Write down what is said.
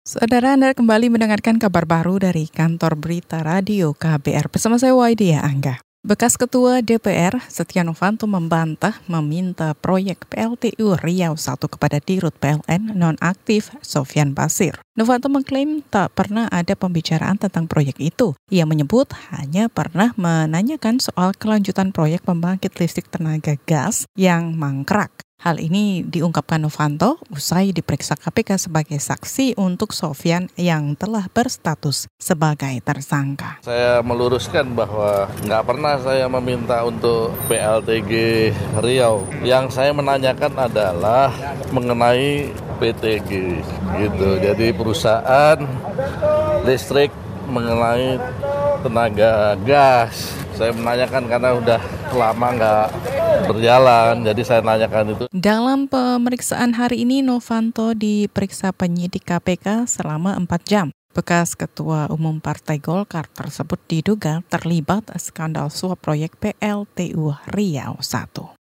Saudara Anda kembali mendengarkan kabar baru dari kantor berita radio KBR bersama saya Waidia Angga. Bekas Ketua DPR Setia Novanto membantah meminta proyek PLTU Riau 1 kepada Dirut PLN nonaktif Sofian Basir. Novanto mengklaim tak pernah ada pembicaraan tentang proyek itu. Ia menyebut hanya pernah menanyakan soal kelanjutan proyek pembangkit listrik tenaga gas yang mangkrak. Hal ini diungkapkan Novanto usai diperiksa KPK sebagai saksi untuk Sofian yang telah berstatus sebagai tersangka. Saya meluruskan bahwa nggak pernah saya meminta untuk PLTG Riau. Yang saya menanyakan adalah mengenai PTG gitu. Jadi perusahaan listrik mengenai tenaga gas. Saya menanyakan karena udah lama nggak berjalan, jadi saya nanyakan itu. Dalam pemeriksaan hari ini, Novanto diperiksa penyidik KPK selama 4 jam. Bekas Ketua Umum Partai Golkar tersebut diduga terlibat skandal suap proyek PLTU Riau 1.